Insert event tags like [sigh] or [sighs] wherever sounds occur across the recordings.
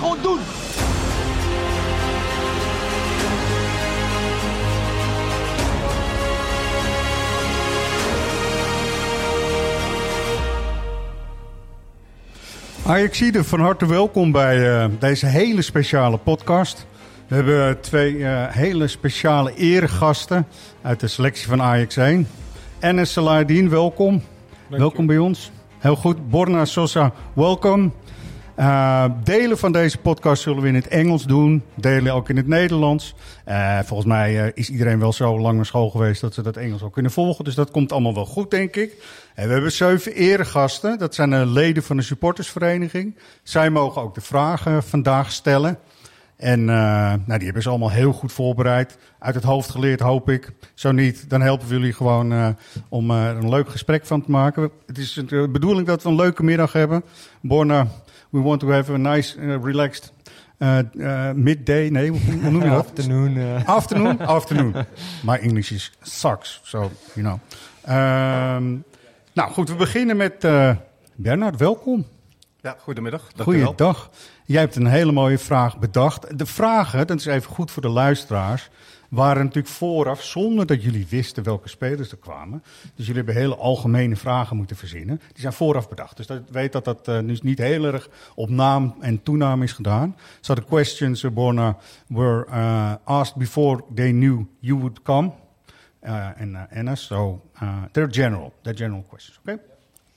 gewoon doen. Ajaxide, van harte welkom bij eh, deze hele speciale podcast. We hebben twee eh, hele speciale eregasten uit de selectie van Ajax 1. Enes Saladin, welkom. welkom bij ons. Heel goed. Borna Sosa, welkom. Uh, delen van deze podcast zullen we in het Engels doen, delen ook in het Nederlands. Uh, volgens mij uh, is iedereen wel zo lang naar school geweest dat ze dat Engels ook kunnen volgen. Dus dat komt allemaal wel goed, denk ik. En we hebben zeven eregasten. Dat zijn de leden van de supportersvereniging. Zij mogen ook de vragen vandaag stellen. En nou, die hebben ze allemaal heel goed voorbereid. Uit het hoofd geleerd, hoop ik. Zo niet, dan helpen we jullie gewoon om er een leuk gesprek van te maken. Het is de bedoeling dat we een leuke middag hebben. Borna, we want to have a nice, uh, relaxed uh, uh, midday. Nee, hoe, noem je dat? Afternoon. Afternoon? [laughs] Afternoon. My English is sucks, so you know. Um, nou goed, we beginnen met Bernard, welkom. Ja, goedemiddag. Goeiedag. Jij hebt een hele mooie vraag bedacht. De vragen, dat is even goed voor de luisteraars, waren natuurlijk vooraf zonder dat jullie wisten welke spelers er kwamen. Dus jullie hebben hele algemene vragen moeten verzinnen. Die zijn vooraf bedacht. Dus dat weet dat dat uh, dus niet heel erg op naam en toenaam is gedaan. So the questions, were uh, asked before they knew you would come. Uh, and uh, Anna, so they're general. They're general questions, oké? Okay?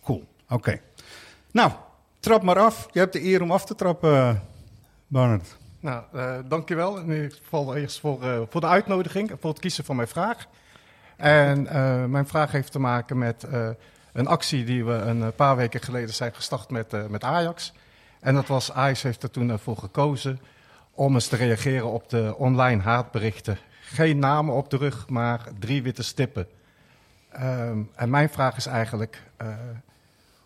Cool, oké. Okay. Nou, trap maar af. Je hebt de eer om af te trappen, Bernard. Nou, uh, dankjewel in ieder geval eerst voor, uh, voor de uitnodiging voor het kiezen van mijn vraag. En uh, mijn vraag heeft te maken met een actie die we een paar weken geleden zijn gestart met, met Ajax. En dat was, Ajax heeft er toen voor gekozen om eens te reageren op de online haatberichten. Geen namen op de rug, maar drie witte stippen. Um, en mijn vraag is eigenlijk,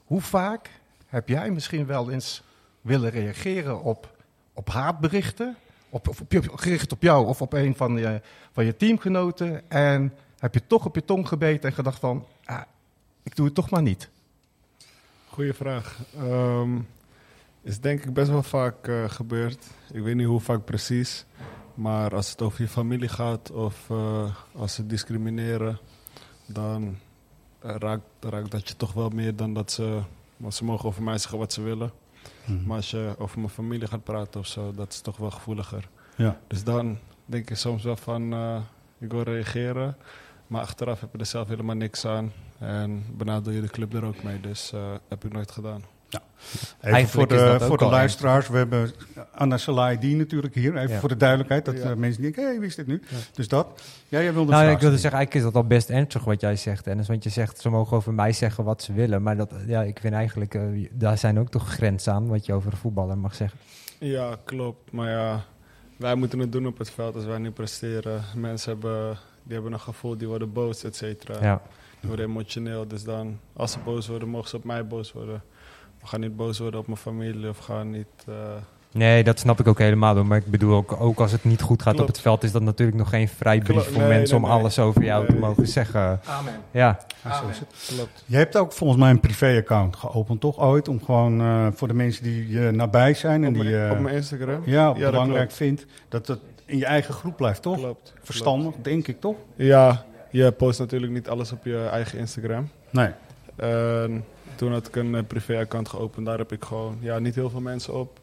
hoe vaak heb jij misschien wel eens willen reageren op op haatberichten, op, op, op, gericht op jou of op een van je, van je teamgenoten. En heb je toch op je tong gebeten en gedacht van, ah, ik doe het toch maar niet? Goeie vraag. Um, is denk ik best wel vaak uh, gebeurd. Ik weet niet hoe vaak precies. Maar als het over je familie gaat of uh, als ze discrimineren, dan raakt, raakt dat je toch wel meer dan dat ze... Want ze mogen over mij zeggen wat ze willen. Mm. Maar als je over mijn familie gaat praten of zo, dat is toch wel gevoeliger. Ja. Dus dan denk ik soms wel van, uh, ik wil reageren. Maar achteraf heb je er zelf helemaal niks aan. En benadeel je de club er ook mee. Dus uh, heb ik nooit gedaan. Ja. Even voor de, voor de luisteraars, we hebben Anna Salaidi natuurlijk hier. Even ja. voor de duidelijkheid, dat ja. mensen denken, hé, hey, wie is dit nu? Ja. Dus dat. Ja, jij wilde nou, ik wilde zeggen, eigenlijk is dat al best ernstig wat jij zegt, Dennis. Want je zegt, ze mogen over mij zeggen wat ze willen. Maar dat, ja, ik vind eigenlijk, uh, daar zijn ook toch grenzen aan wat je over een voetballer mag zeggen. Ja, klopt. Maar ja, wij moeten het doen op het veld als wij nu presteren. Mensen hebben, die hebben een gevoel, die worden boos, et cetera. Ja. Die worden emotioneel. Dus dan, als ze boos worden, mogen ze op mij boos worden. Gaan niet boos worden op mijn familie of gaan niet... Uh... Nee, dat snap ik ook helemaal. Hoor. Maar ik bedoel, ook, ook als het niet goed gaat Klopt. op het veld... is dat natuurlijk nog geen vrijbrief voor nee, mensen... nee, om alles over jou nee. te mogen zeggen. Amen. Ja. Amen. Klopt. Je hebt ook volgens mij een privé-account geopend, toch? Ooit, om gewoon uh, voor de mensen die je nabij zijn... en op die mijn, op mijn Instagram? Ja, ja belangrijk vindt... dat het in je eigen groep blijft, toch? Klopt. Verstandig, Klopt. denk ik, toch? Ja, je post natuurlijk niet alles op je eigen Instagram. Nee. Toen had ik een uh, privé-account geopend. Daar heb ik gewoon ja, niet heel veel mensen op.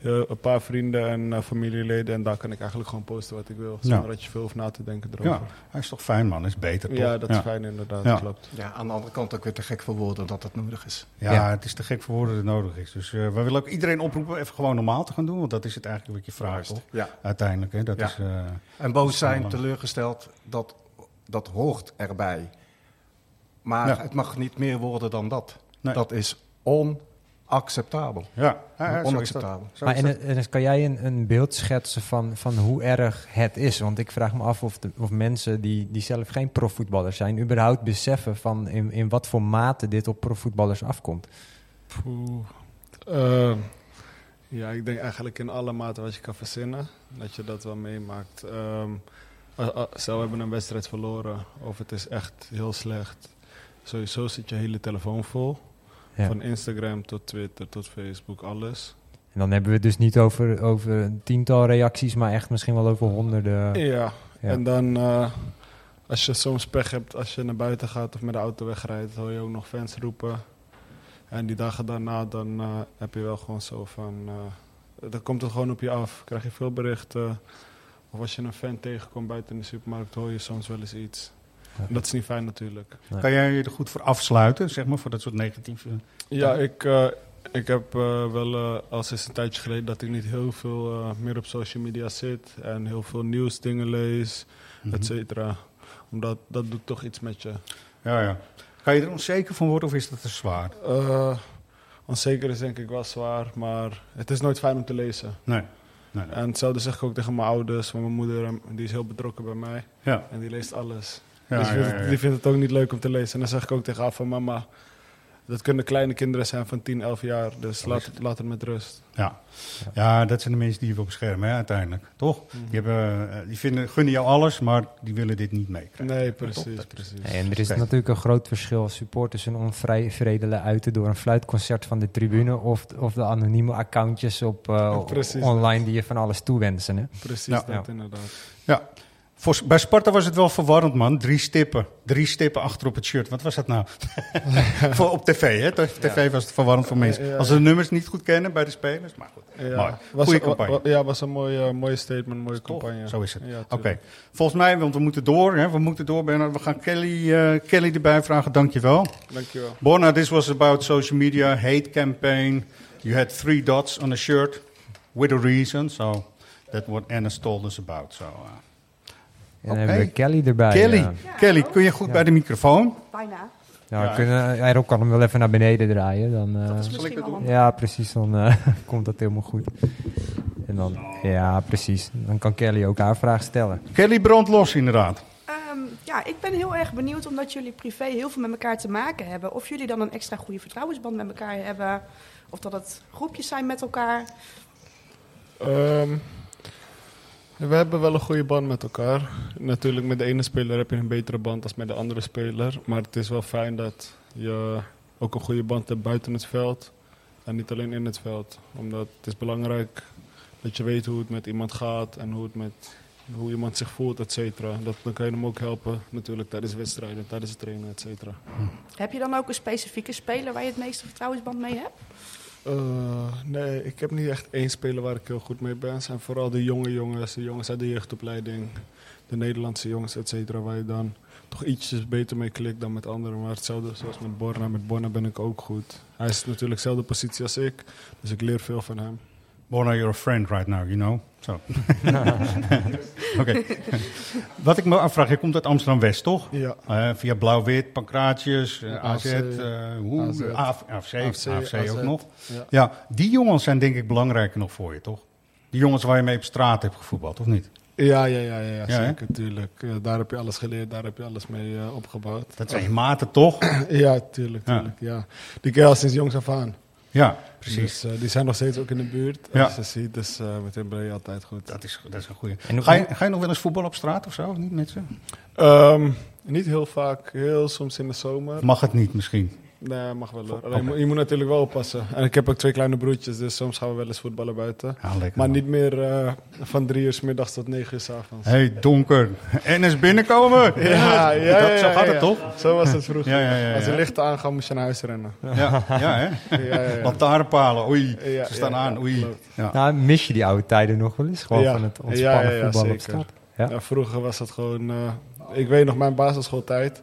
Uh, een paar vrienden en uh, familieleden. En daar kan ik eigenlijk gewoon posten wat ik wil. Zonder ja. dat je veel hoeft na te denken erover. Ja, hij is toch fijn man, is beter toch? Ja, dat is fijn inderdaad, ja. klopt. Ja, aan de andere kant ook weer te gek voor woorden dat het nodig is. Ja, ja. het is te gek voor woorden dat het nodig is. Dus uh, we willen ook iedereen oproepen even gewoon normaal te gaan doen. Want dat is het eigenlijk wat je vraagt, toch? Ja. Uiteindelijk, hè? Dat ja. is, uh, en boos zijn, teleurgesteld, dat, dat hoort erbij. Maar het mag niet meer worden dan dat. Nee. Dat is acceptabel. Ja. Onacceptabel. Maar en, kan jij een, een beeld schetsen van, van hoe erg het is? Want ik vraag me af of, de, of mensen die, die zelf geen profvoetballers zijn... überhaupt beseffen van in, in wat voor mate dit op profvoetballers afkomt. Eh, ja, ik denk eigenlijk in alle maten wat je kan verzinnen, dat je dat wel meemaakt. Ehm a- stel, we hebben een wedstrijd verloren of het is echt heel slecht. Sowieso zit je hele telefoon vol. Ja. Van Instagram tot Twitter tot Facebook, alles. En dan hebben we het dus niet over, over een tiental reacties... maar echt misschien wel over honderden. Ja, Ja. en dan eh, als je soms pech hebt, als je naar buiten gaat of met de auto wegrijdt, hoor je ook nog fans roepen. En die dagen daarna, dan eh, heb je wel gewoon zo van, eh, dan komt het gewoon op je af. Krijg je veel berichten. Of als je een fan tegenkomt buiten in de supermarkt, hoor je soms wel eens iets. Dat is niet fijn natuurlijk. Kan jij je er goed voor afsluiten, zeg maar, voor dat soort negatieve... Ja, ik, eh, ik heb eh, wel eh, al sinds een tijdje geleden dat ik niet heel veel eh, meer op social media zit. En heel veel nieuwsdingen lees, Mhm. et cetera. Omdat dat doet toch iets met je. Ja, ja. Kan je er onzeker van worden of is dat te zwaar? Eh, onzeker is denk ik wel zwaar, maar het is nooit fijn om te lezen. Nee. nee, nee. En hetzelfde zeg ik ook tegen mijn ouders. Want mijn moeder die is heel betrokken bij mij Ja. en die leest alles. Ja, dus die ja, vindt, ja, het, ja. die vindt het ook niet leuk om te lezen. En dan zeg ik ook tegen haar van mama, dat kunnen kleine kinderen zijn van 10, 11 jaar. Dus laat het, laat het met rust. Ja. ja, dat zijn de mensen die je wil beschermen, hè, uiteindelijk. Toch? Mhm. Die, hebben, eh, die vinden, gunnen jou alles, maar die willen dit niet meekrijgen. Nee, Toch? precies, Dat- precies. Nee, en er is natuurlijk een groot verschil als supporters een onvredelen uiten door een fluitconcert van de tribune of, of de anonieme accountjes op eh, online die je van alles toewensen. Hè? Precies Ja. dat Ja. inderdaad. Ja. Voor, bij Sparta was het wel verwarrend, man. Drie stippen. Drie stippen achter op het shirt. Wat was dat nou? [laughs] voor, op tv, hè? Op tv was het verwarrend voor mensen. Ja, ja. Als ze de nummers niet goed kennen bij de spelers. Maar goed. Ja, Mooi. was, Goeie campagne. ja, was een mooie, mooie statement, mooie Toch? campagne. Zo is het. Oké. Volgens mij, want we moeten door. Hè? We moeten door, Bernard. We gaan Kelly, eh, Kelly erbij vragen. Dankjewel. Dankjewel. Borna, this was about social media, hate campaign. You had three dots on a shirt with a reason. So that's what Anna told us about. So, uh, En dan hebben we Kelly erbij. Kelly, ja. Kelly, kun je goed Ja. bij de microfoon? Bijna. Nou, Ja. kunnen, eh, Rob kan hem wel even naar beneden draaien. Dan, eh, Dat is ik misschien doen? ja, precies. Dan eh, [laughs] komt dat helemaal goed. En dan, ja, precies. Dan kan Kelly ook haar vraag stellen. Kelly brandt los, inderdaad. Ehm, ja, ik ben heel erg benieuwd, omdat jullie privé heel veel met elkaar te maken hebben. Of jullie dan een extra goede vertrouwensband met elkaar hebben. Of dat het groepjes zijn met elkaar. Ehm, we hebben wel een goede band met elkaar. Natuurlijk, met de ene speler heb je een betere band dan met de andere speler. Maar het is wel fijn dat je ook een goede band hebt buiten het veld. En niet alleen in het veld. Omdat het is belangrijk dat je weet hoe het met iemand gaat en hoe, het met, hoe iemand zich voelt, et cetera. Dat, dan kan je hem ook helpen natuurlijk tijdens wedstrijden, tijdens het trainen, et cetera. Heb je dan ook een specifieke speler waar je het meeste vertrouwensband mee hebt? Eh, nee, ik heb niet echt één speler waar ik heel goed mee ben. Het zijn vooral de jonge jongens, de jongens uit de jeugdopleiding, de Nederlandse jongens, et cetera, waar je dan toch ietsjes beter mee klikt dan met anderen. Maar hetzelfde zoals met Borna. Met Borna ben ik ook goed. Hij is natuurlijk dezelfde positie als ik, dus ik leer veel van hem. Borna, you're a friend right now, you know. Zo. [laughs] Oké. Wat ik me afvraag, je komt uit Amsterdam-West, toch? Ja. Eh, via Blauw-Wit, Pancratius, eh, AZ, AFC, eh, hoe? AZ. AFC, AFC, AFC, ook nog. Ja. Ja, die jongens zijn denk ik belangrijker nog voor je, toch? Die jongens waar je mee op straat hebt gevoetbald, of niet? Ja, ja, ja, ja, ja, zeker, tuurlijk. Daar heb je alles geleerd, daar heb je alles mee opgebouwd. Dat zijn je maten, toch? [clears throat] Ja, tuurlijk, tuurlijk. Ja. Die ken je al sinds jongs af aan. Ja, precies. Dus, eh, die zijn nog steeds ook in de buurt. Ja. Als je ze ziet, dus eh met hen ben je altijd goed. Dat is, dat is een goede. Ga je, ga je nog wel eens voetballen op straat of zo? Of niet met ze? Ehm, niet heel vaak, heel soms in de zomer. Mag het niet misschien? Nee, mag wel hoor. Alleen, je moet- je moet natuurlijk wel oppassen. En ik heb ook twee kleine broertjes, dus soms gaan we wel eens voetballen buiten. Ja, lekker. Maar man. niet meer eh, van drie uur 's middags tot negen uur 's avonds. hey, donker. NS binnenkomen. Ja, ja, Dat, ja, zo ja, gaat ja. het toch? Zo was het vroeger. Ja, ja, ja, Als de lichten aangaan, moest je naar huis rennen. Ja, ja hè? Ja, ja, ja. Lantaarnpalen, oei. Ja, Ze staan ja, aan, oei. Nou, mis je die oude tijden nog wel eens? Gewoon Ja. van het ontspannen ja, ja, voetballen op straat. Ja. Ja, vroeger was het gewoon... eh, ik weet nog, mijn basisschooltijd.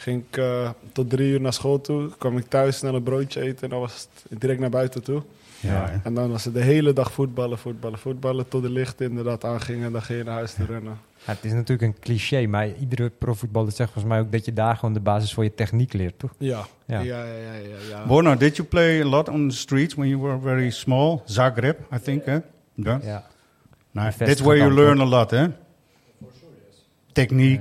Ging ik eh, tot drie uur naar school toe. kwam ik thuis snel een broodje eten en dan was het direct naar buiten toe. Ja. En dan was het de hele dag voetballen, voetballen, voetballen. Tot de lichten inderdaad aangingen en dan ging je naar huis te rennen. Ja, het is natuurlijk een cliché, maar iedere profvoetballer zegt volgens mij ook dat je daar gewoon de basis voor je techniek leert, toch? Ja, Ja. ja, ja, ja. ja, ja. Borna, did you play a lot on the streets when you were very small? Zagreb, I think, hè? Ja. Ja. Nou, Bevestigend that's where you learn a lot, hè? Techniek.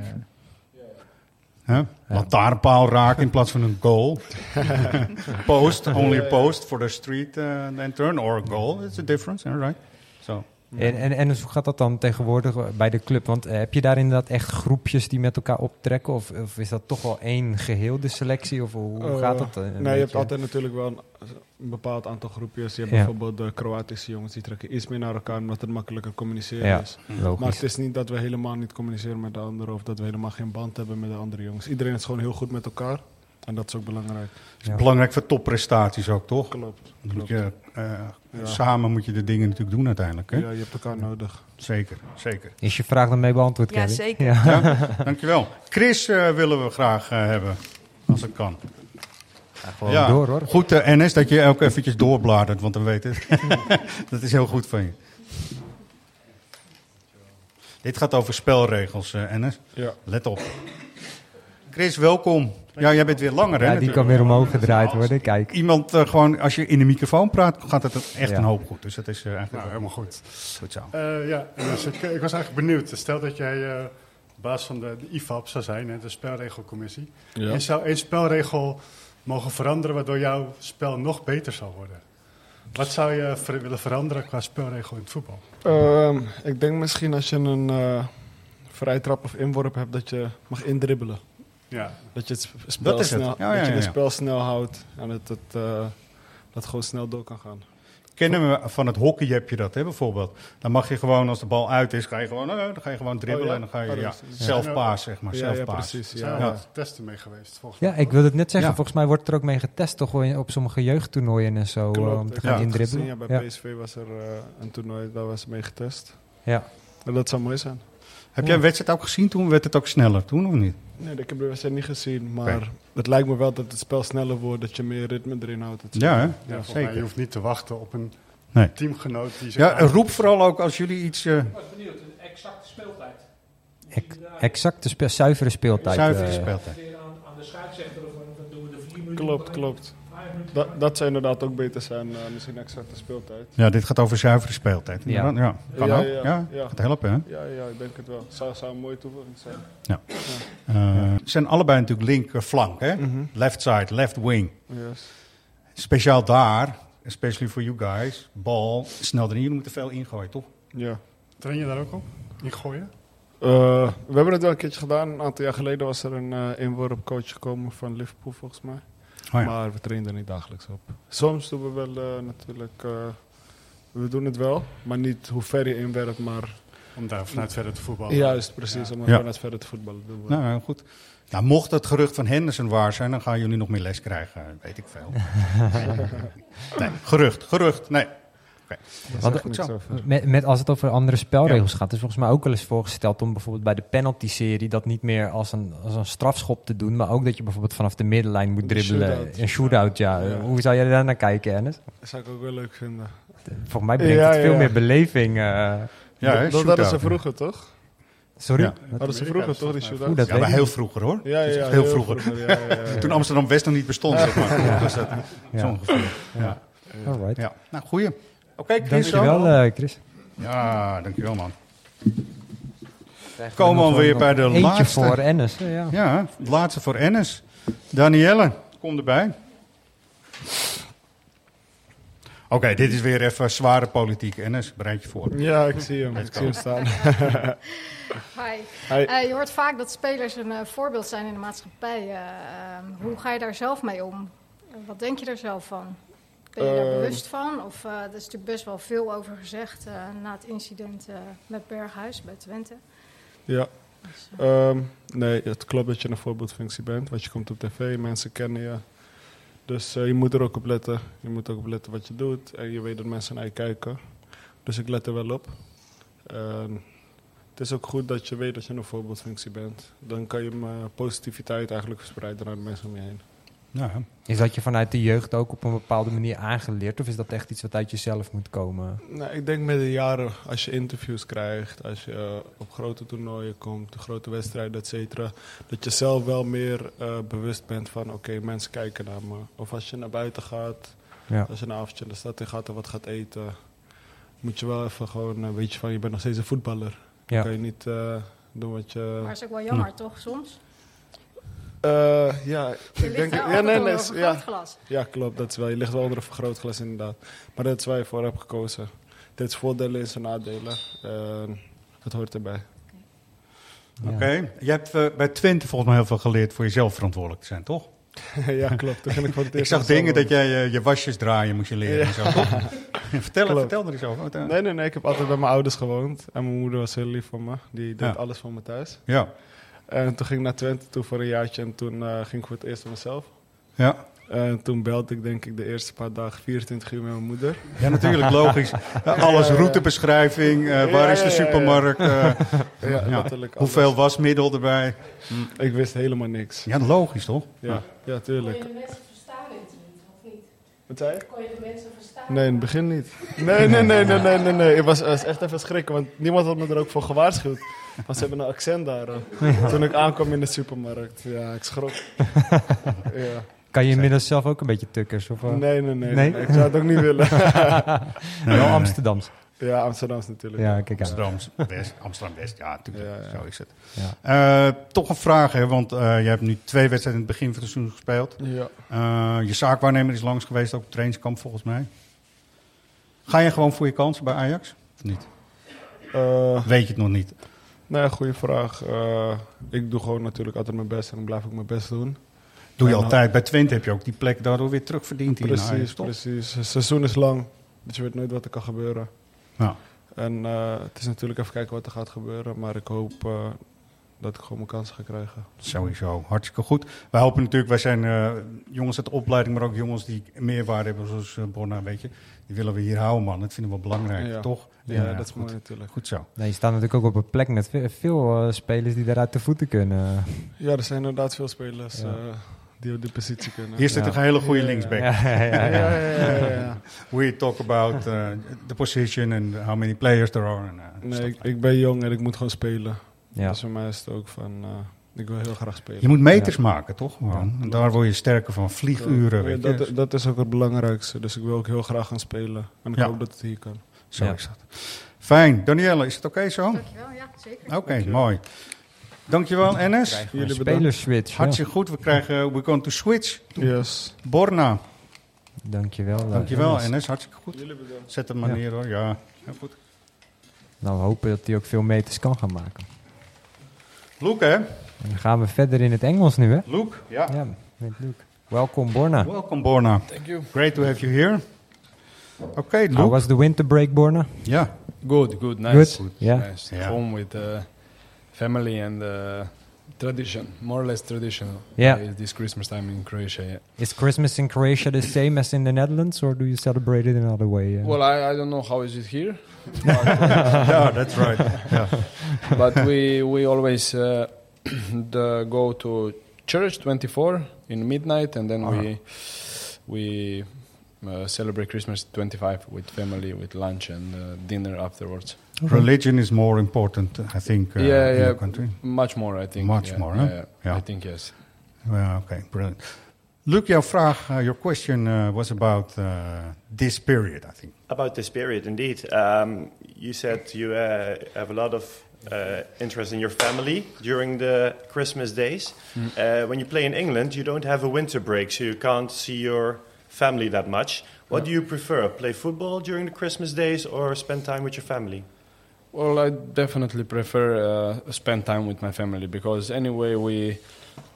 Hè? Lantaarnpaal raken in plaats van een goal. [laughs] post, only a post for the street uh, then turn or a goal. It's a difference, right? So. En, en, en dus hoe gaat dat dan tegenwoordig bij de club? Want eh, heb je daar inderdaad echt groepjes die met elkaar optrekken? Of, of is dat toch wel één geheel, de selectie? Of hoe, hoe Eh, gaat dat? eh, een nee, je hebt altijd natuurlijk wel een, een bepaald aantal groepjes. Je hebt Ja. bijvoorbeeld de Kroatische jongens, die trekken iets meer naar elkaar omdat het makkelijker communiceren Ja, is. logisch. Maar het is niet dat we helemaal niet communiceren met de anderen of dat we helemaal geen band hebben met de andere jongens. Iedereen is gewoon heel goed met elkaar en dat is ook belangrijk. Ja. Belangrijk voor topprestaties ook, toch? Klopt. Moet klopt. je, eh, Ja. Samen moet je de dingen natuurlijk doen uiteindelijk. Hè? Ja, je hebt elkaar nodig. Zeker, zeker. Is je vraag dan mee beantwoord, Ja, Kevin? zeker. Ja. Ja, [laughs] dankjewel. Chris eh, willen we graag eh, hebben, als het kan. Gewoon door hoor. Goed, eh, Enes, dat je ook eventjes doorbladert, want dan weet het. [laughs] dat is heel goed van je. Dit gaat over spelregels, eh Enes. Ja. Let op. Chris, welkom. Ja, jij bent weer langer, hè? Ja, die natuurlijk. kan weer omhoog gedraaid worden. Kijk. Iemand, eh, gewoon, als je in de microfoon praat, gaat het echt Ja. een hoop goed. Dus dat is eh, eigenlijk Nou, helemaal goed. goed zo. Eh, ja, dus ik, ik was eigenlijk benieuwd. Stel dat jij eh baas van de, de IFAB zou zijn, hè, de spelregelcommissie. Ja. En zou één spelregel mogen veranderen waardoor jouw spel nog beter zou worden. Wat zou je ver- willen veranderen qua spelregel in het voetbal? Ehm, ik denk misschien als je een eh vrije trap of inworp hebt, dat je mag indribbelen. Ja, Dat je het sp- spel, Dat is het. snel, Ja, je het spel snel houdt en dat het, eh, dat het gewoon snel door kan gaan. Kennen we van het hockey heb je dat, hè, bijvoorbeeld. Dan mag je gewoon, als de bal uit is, ga je gewoon, eh, dan ga je gewoon dribbelen Oh, ja? en dan ga je Oh, ja, zelf paas, zeg maar. Ja, zelf ja, paas. precies. er zijn Ja, wat testen mee geweest, volgens Ja, mij. ik wilde het net zeggen. Ja. Volgens mij wordt er ook mee getest toch op sommige jeugdtoernooien en zo. om te gaan indribbelen. ja, bij Ja. PSV was er eh, een toernooi, daar was mee getest. Ja. En dat zou mooi zijn. Heb jij een wedstrijd ook gezien toen? Werd het ook sneller toen of niet? Nee, ik heb de wedstrijd niet gezien, maar het lijkt me wel dat het spel sneller wordt, dat je meer ritme erin houdt. Ja, hè? Ja, mij, zeker. je hoeft niet te wachten op een Nee. teamgenoot die Ja, roep vooral ook als jullie iets... eh, benieuwd, een exacte speeltijd. Ex- exacte spe- zuivere speeltijd. zuivere eh, speeltijd. Weer aan, aan de scheidsrechter of dan doen we de vier minuten. Klopt, klopt. Dat, dat zou inderdaad ook beter zijn, eh, misschien exacte speeltijd. Ja, dit gaat over zuivere speeltijd. Ja. Ja, ja. kan Ja, ook. ja, Ja, ja. gaat helpen, hè? Ja, ja, ik denk het wel. Zou, zou een mooie toevoeging zijn. Eh, ze zijn allebei natuurlijk linkerflank, hè? Mhm. Left side, left wing. Yes. Speciaal daar, especially for you guys, bal snel erin. Jullie moeten veel ingooien, toch? Ja. Train je daar ook op? In gooien? Eh, we hebben het wel een keertje gedaan. Een aantal jaar geleden was er een eh inworpcoach gekomen van Liverpool, volgens mij. Oh, ja. Maar we trainen er niet dagelijks op. Soms doen we wel eh, natuurlijk... eh, we doen het wel, maar niet hoe ver je inwerpt, maar... Om daar vanuit verder te voetballen. Juist, precies. Om Ja. vanuit verder te voetballen. Doen we. Nou, goed. Nou, mocht het gerucht van Henderson waar zijn, dan gaan jullie nog meer les krijgen. Weet ik veel. [laughs] nee, gerucht, gerucht. Nee. Want- Goed zo. over. Met, met, als het over andere spelregels gaat, is volgens mij ook wel eens voorgesteld om bijvoorbeeld bij de penalty-serie dat niet meer als een, als een strafschop te doen, maar ook dat je bijvoorbeeld vanaf de middenlijn moet dribbelen. shootout. Een shootout, ja. Ja. Hoe zou jij daar naar kijken, Ernest? Dat zou ik ook wel leuk vinden. Volgens mij brengt Ja, het veel ja. meer beleving. eh. Ja, dat hadden ze vroeger, toch? sorry? Ja. Wat- Hadden ze vroeger, toch, die shootout? dat Ja, maar heel vroeger hoor. Ja, Dat ja, echt heel vroeger. ja, ja, ja. Toen Amsterdam West nog niet bestond, zeg maar. Ja. Dus dat, Ja. Zo ongeveer. Ja. Alright. ja. Nou, goeie. Oké, Chris. Dankjewel, eh Chris. Ja, dankjewel man. Komen we nog bij de eentje laatste. voor Ennis. Ja, ja. Laatste voor Ennis. Danielle, kom erbij. Oké, dit is weer even zware politiek. Ennis, bereid je voor. Ja, ik zie hem. Ik zie hem staan. [laughs] Hi. Hi. Eh, je hoort vaak dat spelers een eh, voorbeeld zijn in de maatschappij. Eh, ehm, hoe ga je daar zelf mee om? Wat denk je daar zelf van? Ben je daar Ehm. bewust van? Of eh, er is natuurlijk best wel veel over gezegd eh, na het incident eh, met Berghuis bij Twente. Ja. Dus, eh, Ehm, nee, het klopt dat je een voorbeeldfunctie bent. Want je komt op tv, mensen kennen je. Dus je moet er ook op letten. Je moet ook op letten wat je doet. En je weet dat mensen naar je kijken. Dus ik let er wel op. En het is ook goed dat je weet dat je een voorbeeldfunctie bent. Dan kan je positiviteit eigenlijk verspreiden naar de mensen om je heen. Ja. Is dat je vanuit de jeugd ook op een bepaalde manier aangeleerd? Of is dat echt iets wat uit jezelf moet komen? Nou, ik denk met de jaren, als je interviews krijgt, als je eh, op grote toernooien komt, grote wedstrijden, et cetera, dat je zelf wel meer eh, bewust bent van, oké, mensen kijken naar me. Of als je naar buiten gaat, Ja. als je een avondje in de stad in gaat en wat gaat eten, moet je wel even gewoon, eh, weet je van, je bent nog steeds een voetballer. Dan kan je niet eh, doen wat je... Maar is ook wel jammer, toch, soms? Eh, ja, Je ik ligt denk... wel Ja, nee, nee, ja. ja, klopt. Dat is wel, je ligt wel onder een vergrootglas inderdaad. Maar dat is waar je voor hebt gekozen. Dit is voordelen en zijn nadelen. Eh, het hoort erbij. Oké. Je hebt eh, bij Twente volgens mij heel veel geleerd voor jezelf verantwoordelijk te zijn, toch? [laughs] ja, klopt. Toen ik voor het [laughs] Ik zag dingen dat jij je wasjes draaien moest je leren Ja. en zo, [laughs] vertel, Klopt. vertel er eens over. Nee, nee, nee. Ik heb altijd bij mijn ouders gewoond. En mijn moeder was heel lief voor me. Die deed Ja. alles voor me thuis. Ja. En toen ging ik naar Twente toe voor een jaartje. En toen eh, ging ik voor het eerst voor mezelf. Ja. En toen belde ik denk ik de eerste paar dagen 24 uur met mijn moeder. Ja, natuurlijk, logisch. [laughs] Alles, routebeschrijving, eh, Ja, waar is de supermarkt, eh, [laughs] Ja, hoeveel wasmiddel erbij. Ik wist helemaal niks. Ja, logisch toch? Ja, ja tuurlijk. Kon je de mensen verstaan in het niet, of niet? Wat zei je? Kon je de mensen verstaan? Nee, in het begin niet. Nee, nee, nee, nee, nee, nee. nee. Het was, was echt even schrikken, want niemand had me er ook voor gewaarschuwd. Want ze hebben een accent daar. Ja. Toen ik aankwam in de supermarkt. Ja, ik schrok. [laughs] ja. Kan je inmiddels zelf ook een beetje tukkers? Of, eh? Nee, nee, nee, nee, ik zou het ook niet willen. [laughs] Wel Amsterdams. Ja, Amsterdams natuurlijk. Ja, kijk. Amsterdams West, Amsterdam West, ja, natuurlijk. Zo is het. Ja. Eh, toch een vraag, hè, want eh, je hebt nu twee wedstrijden in het begin van het seizoen gespeeld. Ja. Eh, je zaakwaarnemer is langs geweest, ook op trainingskamp volgens mij. Ga je gewoon voor je kansen bij Ajax? Of niet? Eh, Weet je het nog niet? Nee, goede vraag. Eh, ik doe gewoon natuurlijk altijd mijn best en ik blijf ook mijn best doen. Doe je En, altijd. Bij Twente heb je ook die plek daardoor weer terugverdiend hier Precies, toch? precies. Het seizoen is lang, dus je weet nooit wat er kan gebeuren. Ja. En eh, het is natuurlijk even kijken wat er gaat gebeuren, maar ik hoop eh, dat ik gewoon mijn kansen ga krijgen. Sowieso, hartstikke goed. Wij hopen natuurlijk, wij zijn eh, jongens uit de opleiding, maar ook jongens die meerwaarde hebben, zoals uh, Borna, weet je. Die willen we hier houden, man. Dat vinden we belangrijk, Ja. toch? Ja, dat is goed. mooi natuurlijk. Goed zo. Nee, je staat natuurlijk ook op een plek met ve- veel eh, spelers die daaruit de voeten kunnen. Ja, er zijn inderdaad veel spelers Ja. eh, die op die positie kunnen. Hier zit Ja. een hele goede linksback. Ja, ja, ja, ja. Ja, ja, ja, ja. [laughs] We talk about uh, the position and how many players there are. And, uh, Nee, stuff ik, like ik ben jong en ik moet gewoon spelen. Ja. Dus voor mij is het ook van, eh, ik wil heel graag spelen. Je moet meters maken, toch? Gewoon. En daar word je sterker van. Vlieguren, Ja, weet je. dat, dat is ook het belangrijkste. Dus ik wil ook heel graag gaan spelen. En ik Ja. hoop dat het hier kan. Zo Ja. is dat. Fijn. Danielle, is het oké zo? Oké, Dankjewel, ja, zeker. Dankjewel. mooi. Dankjewel, we Jullie spelerswitch. Ja. Hartstikke goed. We krijgen, we going to switch. Yes. Borna. Dankjewel. eh, Dankjewel, Enes. Enes. Hartstikke goed. Jullie bedankt. Zet hem maar Ja. neer hoor. Ja, heel goed. Nou, we hopen dat hij ook veel meters kan gaan maken. Luke, hè? Dan gaan we verder in het Engels nu, hè? Luke, ja. Ja, met Luke. Welkom, Borna. Welcome, Borna. Thank you. Great to have you here. Oké, How Luke. was the winter break, Borna? Ja. Good, good, nice. Good? Yeah. Nice. Yeah. Home with uh, family and uh, tradition, more or less traditional. Yeah. Uh, this Christmas time in Croatia. Yeah. Is Christmas in Croatia the same as in the Netherlands, or do you celebrate it another way? uh? Well, I, I don't know how is it here, [laughs] [laughs] yeah, that's right. Yeah. but we we always uh, [clears throat] the go to church 24 in midnight, and then Uh-huh. we we uh, celebrate Christmas 25 with family, with lunch and uh, dinner afterwards. Religion is more important, I think, uh, yeah, in yeah, your country. much more. I think Much yeah, more, yeah, huh? yeah. Yeah. I think yes. Yeah, okay, brilliant. Luke, jouw vraag, uh, your question uh, was about uh, this period, I think. About this period, indeed. Um, you said you uh, have a lot of uh, interest in your family during the Christmas days. Mm. Uh, when you play in England, you don't have a winter break, so you can't see your family that much. What do you prefer? Play football during the Christmas days or spend time with your family? Well, I definitely prefer uh, spend time with my family because anyway we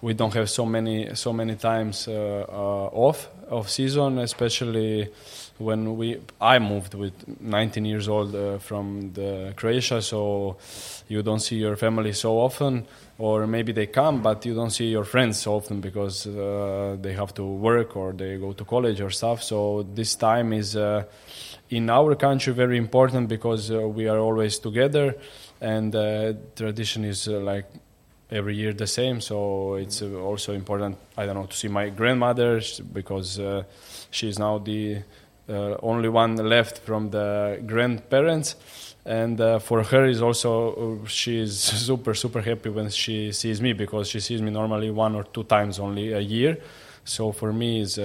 we don't have so many so many times uh, uh, off of season, especially when we I moved with 19 years old uh, from the Croatia, so you don't see your family so often, or maybe they come, but you don't see your friends so often because uh, they have to work or they go to college or stuff. So this time is. In our country very important because uh, we are always together and uh, tradition is uh, like every year the same. So it's uh, also important. I don't know to see my grandmother because uh, she's now the uh, only one left from the grandparents. And uh, for her is also she is [laughs] super super happy when she sees me because she sees me normally one or two times only a year. So for me is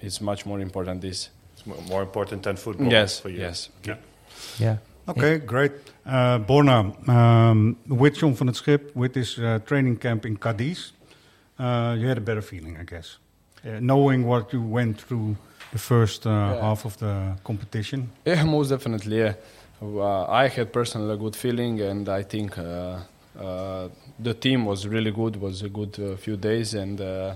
it's much more important this. It's mo- more important than football Yes, for you. yes. Yeah. Yeah. Okay, great. Uh, Borna, um, with John van het Schip, with this uh, training camp in Cadiz, uh, you had a better feeling, I guess. Uh, knowing what you went through the first uh, Yeah. half of the competition. Yeah, most definitely. Yeah, uh, I had personally a good feeling, and I think uh, the team was really good. Was a good uh, few days, and uh,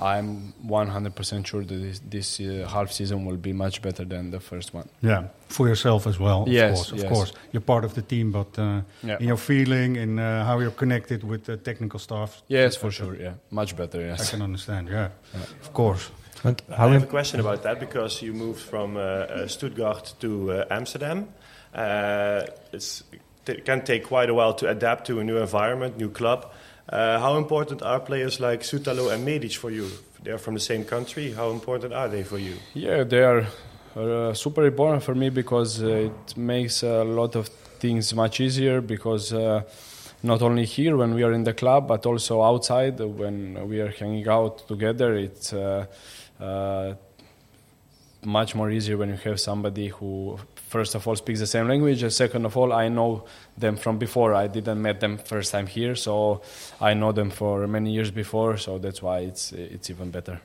I'm 100% sure that this, this uh, half season will be much better than the first one. Yeah, for yourself as well, of Yes, course. Of yes. course, you're part of the team, but uh, Yeah. in your feeling, in uh, how you're connected with the technical staff. Yes, for sure. Yeah, much better. Yes, I can understand. Yeah, of course. Want I have a question about that because you moved from uh, uh, Stuttgart to uh, Amsterdam. Uh, it's, it can take quite a while to adapt to a new environment, new club. Uh, how important are players like Sutalo and Medic for you? They're from the same country. How important are they for you? Yeah, they are uh, super important for me because uh, it makes a lot of things much easier because uh, not only here when we are in the club but also outside when we are hanging out together it's uh, uh, much more easier when you have somebody who first of all speaks the same language. And second of all i know them from before. I didn't met them first time here so i know them for many years before so that's why it's it's even better.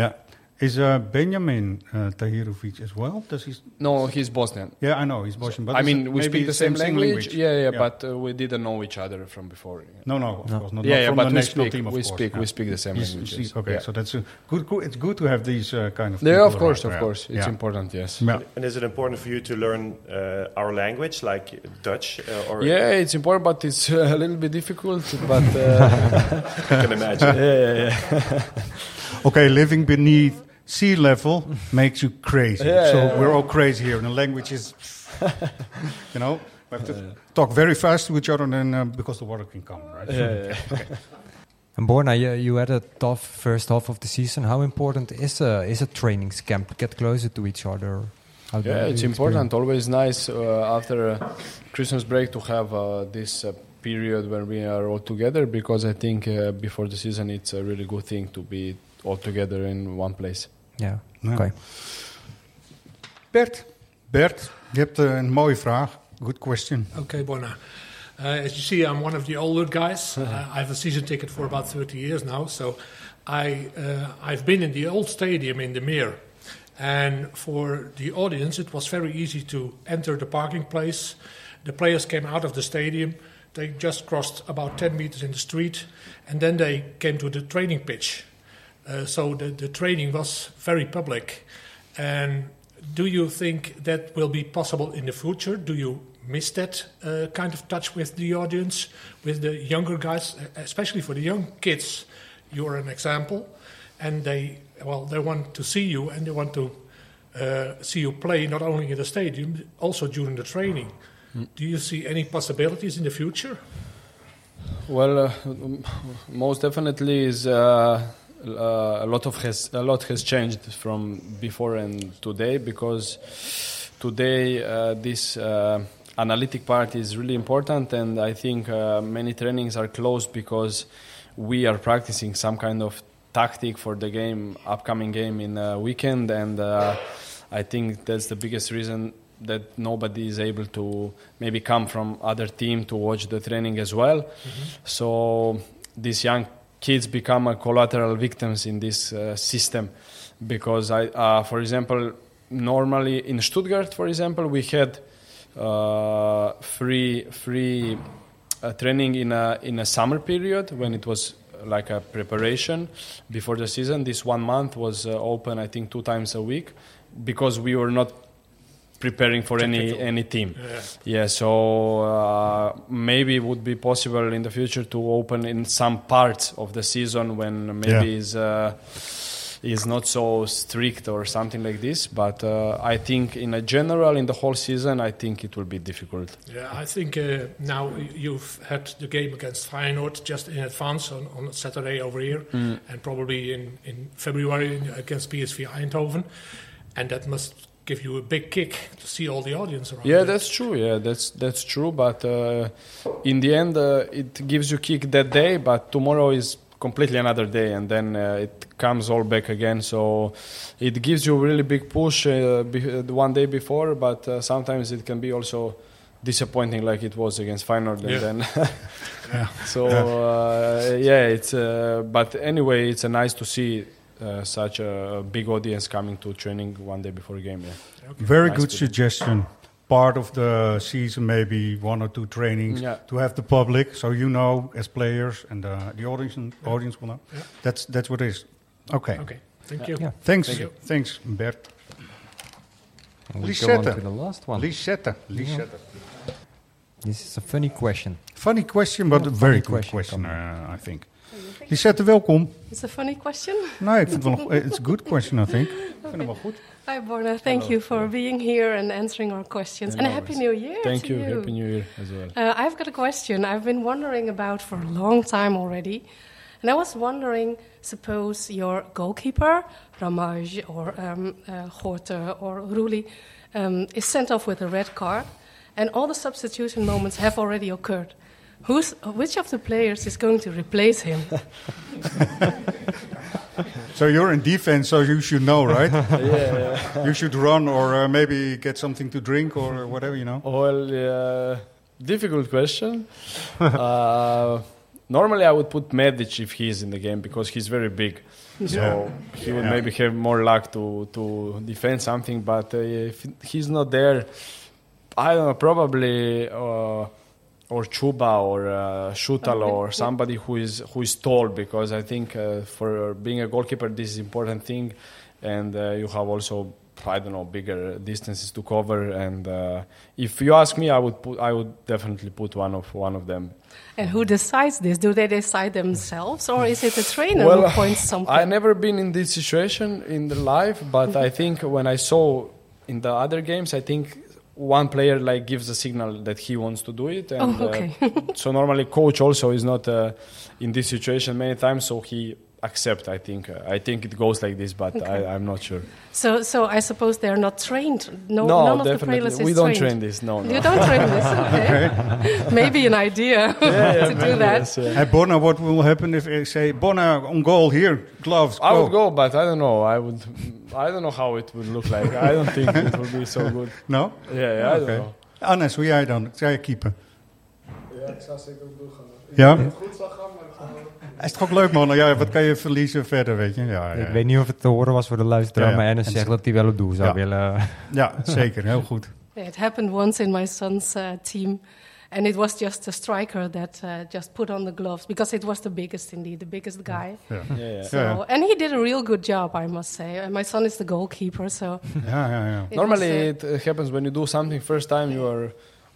Yeah. Is uh, Benjamin uh, Tahirovic as well? Does he? no he's bosnian Yeah, I know he's Bosnian, but I mean, we speak the same, language. Yeah, yeah, yeah. but uh, we didn't know each other from before. No, no, of No. course not. Yeah, not yeah, from but the we national speak- team, of we course. speak- yeah. we speak the same He's- languages. Okay, Yeah. so that's a good, good. It's good to have these uh, kind of. Yeah, of course, of course, it's Yeah. important. Yes. Yeah. And is it important for you to learn uh, our language, like Dutch? Uh, or Yeah, it's important, but it's uh, a little bit difficult. But uh, [laughs] I can imagine. [laughs] yeah, yeah, yeah. Okay, living beneath sea level makes you crazy. Yeah, so yeah, we're yeah. all crazy here, and the language is, [laughs] you know, we have to talk very fast to each other, and then uh, because the water can come, right? Yeah, yeah. [laughs] And Borna, you, you had a tough first half of the season. How important is a is a training camp to get closer to each other? How Yeah, it's experience- important. Always nice uh, after uh, Christmas break to have uh, this uh, period when we are all together because I think uh, before the season it's a really good thing to be all together in one place. Yeah. Ja. Okay. Bert, Bert, je hebt uh, een mooie vraag. Good question. Okay, Bona. Uh, as you see, I'm one of the older guys. uh, I have a season ticket for about 30 years now. So I, uh, I've been in the old stadium in the Meer. And for the audience, it was very easy to enter the parking place. The players came out of the stadium. They just crossed about 10 meters in the street. And then they came to the training pitch. Uh, so the, the training was very public. And do you think that will be possible in the future? Do you miss that uh, kind of touch with the audience, with the younger guys, especially for the young kids? You're an example, and they well they want to see you and they want to uh, see you play not only in the stadium, also during the training. Do you see any possibilities in the future? Well, uh, most definitely is uh, uh, a lot of has a lot has changed from before and today because today uh, this uh, analytic part is really important, and I think uh, many trainings are closed because we are practicing some kind of tactic for the game, upcoming game in a weekend, and uh, I think that's the biggest reason that nobody is able to maybe come from other team to watch the training as well. So these young kids become a collateral victims in this uh, system because I, uh, for example, normally in Stuttgart, for example, we had uh, free free uh, training in a in a summer period when it was like a preparation before the season. This one month was uh, open, I think, two times a week because we were not preparing for any any team. Yeah. Yeah, so uh, maybe it would be possible in the future to open in some parts of the season when maybe Yeah. is uh, is not so strict or something like this. But uh, I think in a general, in the whole season, I think it will be difficult. Yeah, I think uh, now you've had the game against Feyenoord just in advance on, on Saturday over here, Mm. and probably in, in February against PSV Eindhoven, and that must give you a big kick to see all the audience around. Yeah, you. that's true. Yeah, that's that's true. But uh, in the end, uh, it gives you kick that day. But tomorrow is completely another day, and then uh, it comes all back again. So it gives you a really big push uh, be- one day before. But uh, sometimes it can be also disappointing, like it was against Feyenoord. And Yeah. then [laughs] [laughs] Yeah. so Yeah. uh, yeah, it's. Uh, but anyway, it's uh, nice to see. Uh, such a big audience coming to training one day before a game. Yeah, Very Nice good to- suggestion. Part of the season, maybe one or two trainings Yeah. to have the public, so you know as players and uh, the audience audience will know. Yeah. That's that's what it is. Okay. Okay, thank you. Yeah. Thanks. Thank you. Thanks, Bert. And we go on to the last one. Lisette. Lisette. This is a funny question. Funny question, but Yeah, a very funny good question, question, uh, I think. Lisette, welkom. It's a funny question. Nee, ik vind het wel een, it's a good question, I think. Ik [laughs] vind hem wel goed. Hi, Borna. Thank you for being here and answering our questions. Yeah, and a Happy. New Year Thank to you. you. Happy New Year as well. Uh, I've got a question I've been wondering about for a long time already. And I was wondering suppose your goalkeeper, Ramaj or um, uh, Gorte or Ruli, um, is sent off with a red card, and all the substitution moments have already occurred. Who's, which of the players is going to replace him? [laughs] So you're in defense, so you should know, right? [laughs] Yeah. You should run or uh, maybe get something to drink or whatever, you know. Well, uh, difficult question. [laughs] uh, normally, I would put Medic if he's in the game because he's very big. So Yeah. he would Yeah. maybe have more luck to, to defend something. But uh, if he's not there, I don't know, probably uh, or Chuba or uh, Shutalo or somebody who is who is tall because I think uh, for being a goalkeeper this is important thing, and uh, you have also I don't know bigger distances to cover. And uh, if you ask me, I would put I would definitely put one of one of them. And who decides this? Do they decide themselves, or is it a trainer Well, who points [laughs] something? I never been in this situation in the life, but I think when I saw in the other games, I think one player like gives a signal that he wants to do it, and Oh, okay. uh, so normally coach also is not uh, in this situation many times, so he accept. I think uh, I think it goes like this, but Okay. I, I'm not sure. So, so I suppose they're not trained. No, No, none of the definitely. players is We don't trained. train this, no, no. You don't train this. [laughs] Okay. Maybe an idea [laughs] yeah, to do maybe, that. yes, yeah. Hey, Bona, what will happen if I say, Bona, on goal, here, gloves, I would go, but I don't know. I would. I don't know how it would look like. I don't think it would be so good. [laughs] No? Yeah, yeah I don't Oké. know. Annes, hoe jij dan? Zij keeper. Ja, ik zou zeker ook doorgaan. Ja? Goed zou gaan, maar ik ga wel- Is toch ook leuk, man? Ja, wat kan je verliezen verder, weet je? Ja, ja. Ik weet niet of het te horen was voor de luisteraar, Ja, ja. maar Ennis zegt dat hij wel op doel zou Ja. willen. Ja, zeker. Heel goed. [laughs] It happened once in my son's uh, team, and it was just a striker that uh, just put on the gloves because it was the biggest, indeed, the biggest guy. Ja. Yeah, yeah. So, Ja, ja. and he did a real good job, I must say. And my son is the goalkeeper, so Normally, was, uh, it happens when you do something first time. You are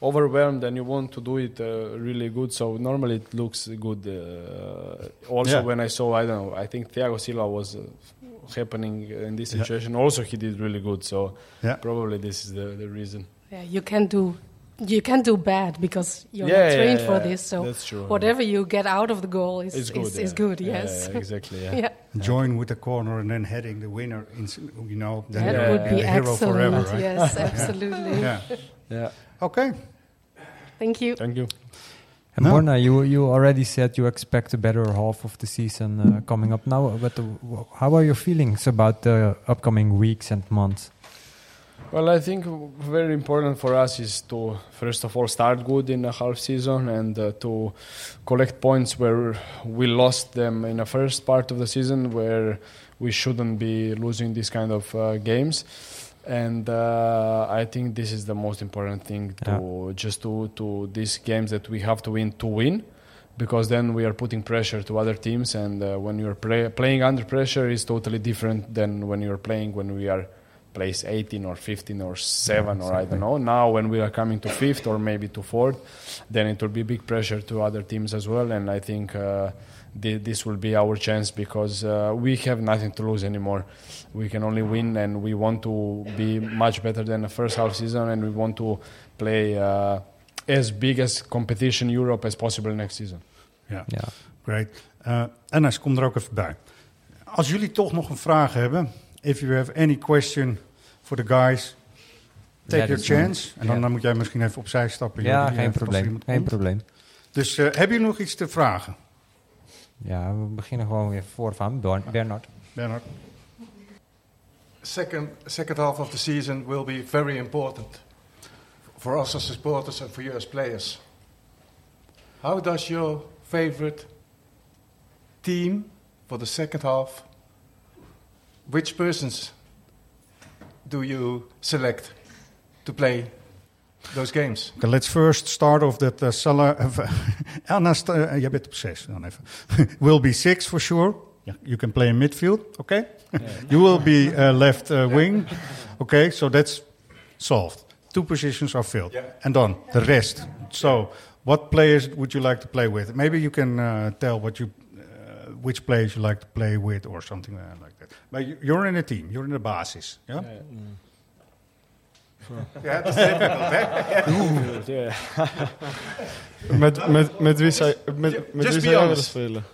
overwhelmed and you want to do it uh, really good. So normally it looks good. Uh, also, Yeah. when I saw, I don't know, I think Thiago Silva was uh, happening in this Yeah. situation. Also, he did really good. So Yeah. probably this is the, the reason. yeah, you can do. You can do bad because you're Yeah, not trained yeah, for yeah. this. So That's true. whatever you get out of the goal is It's good. is, yeah. is good. Yeah, Yes, yeah, exactly. Yeah. [laughs] yeah. Join with the corner and then heading the winner, in, you know, then That you're would be the hero excellent. forever, right? Yes, [laughs] absolutely. Yeah. Yeah. Okay. Thank you. Thank you. And No. Borna, you you already said you expect a better half of the season uh, coming up now. But uh, how are your feelings about the upcoming weeks and months? Well, I think very important for us is to first of all start good in the half season and uh, to collect points where we lost them in the first part of the season, where we shouldn't be losing these kind of uh, games. And uh, I think this is the most important thing to just to to these games that we have to win to win, because then we are putting pressure to other teams, and uh, when you're play, playing under pressure is totally different than when you're playing when we are place 18 or 15 or 7 or I don't know. Now when we are coming to fifth or maybe to fourth, then it will be big pressure to other teams as well. And I think uh, thi- this will be our chance because uh, we have nothing to lose anymore. We can only win, and we want to be much better than the first half season, and we want to play uh, as big as competition Europe as possible next season. Ja, great. Uh, Enes, kom er ook even bij. Als jullie toch nog een vraag hebben, if you have any question for the guys, take your chance. En dan, dan moet jij misschien even opzij stappen. Ja, geen probleem. Geen probleem. Dus uh, hebben jullie nog iets te vragen? Ja, we beginnen gewoon weer vooraan. Ber- Bernard. Bernard. Second, second half of the season will be very important for us as supporters and for you as players. How does your favorite team for the second half, which persons do you select to play those games? Okay, let's first start off that uh, Salah. Uh, [laughs] Anna, st- uh, jij bent op zes dan even. [laughs] will be six for sure. Yeah, you can play in midfield, okay? [laughs] you will be uh, left uh, wing, okay? So that's solved. Two positions are filled, Yeah. and done. The rest. So, what players would you like to play with? Maybe you can uh, tell what you, uh, which players you like to play with, or something uh, like that. But you- you're in a team. You're in the basis, yeah. Yeah, that's difficult, eh? met, met, met wie zij, met, met Just wie be zij willen spelen?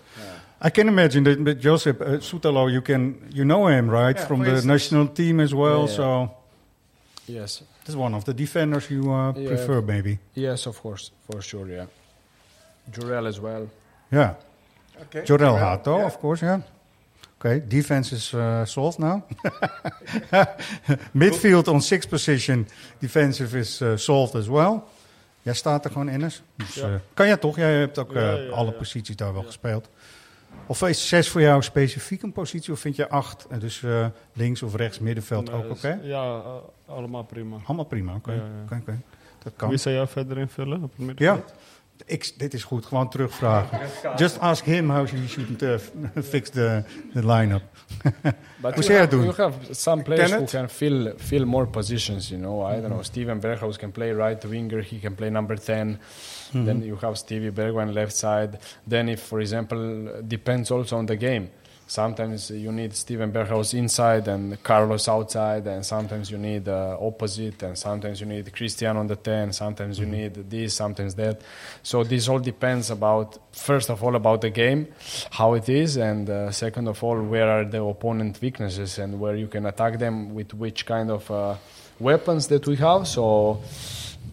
I can imagine that with Josep uh, Soutalo, you can you know him right Yeah, from the instance. national team as well. Yeah, yeah. So Yes. that's one of the defenders you uh, Yeah. prefer, maybe. Yes, of course, for sure, yeah. Jurel as well. Yeah, Okay. Jorel Well, Hato, yeah. of course. Yeah. Okay, defense is uh, solved now. Midfield on sixth position, defensive is uh, solved as well. Jij staat er gewoon in. Dus, Ja. eh, kan jij toch? Jij hebt ook Ja, eh, ja, alle ja. posities daar wel gespeeld. Of is zes voor jou specifiek een positie? Of vind je acht? Dus eh, links of rechts, middenveld Nee, ook oké? Ja, eh, allemaal prima. Allemaal prima, oké. Ja, ja. Oké, oké. Dat kan. Wie zou jij verder invullen op het Ja, middenveld? Ik, dit is goed. Gewoon terugvragen. Just ask him how he should uh, fix the, the line-up. Hoe you zou doen? you have some players who can fill fill more positions. You know, I don't know. Steven Berghaus can play right winger. He can play number 10 Mm-hmm. Then you have Stevie Bergwijn left side. Then, if for example, depends also on the game. Sometimes you need Steven Berghaus inside and Carlos outside, and sometimes you need uh, opposite, and sometimes you need Christian on the 10, sometimes you need this, sometimes that. So this all depends about, first of all, about the game, how it is, and uh, second of all, where are the opponent weaknesses and where you can attack them with which kind of uh, weapons that we have. So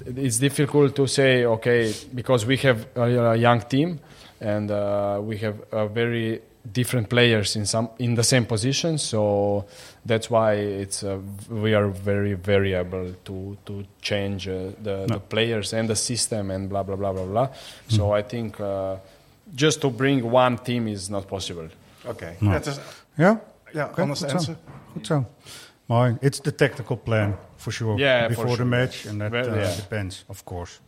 it's difficult to say, okay, because we have a, a young team and uh, we have a very different players in some in the same position. So that's why it's uh, we are very variable to to change uh, the, the players and the system and blah blah blah blah blah. So I think uh, just to bring one team is not possible. Okay. Nou. That is, Ja? yeah, Oké, honest goed zo. answer. Goed zo. Mooi. It's the tactical plan, for sure. Yeah, for Before the match, and that Well, uh, yeah. depends, of course.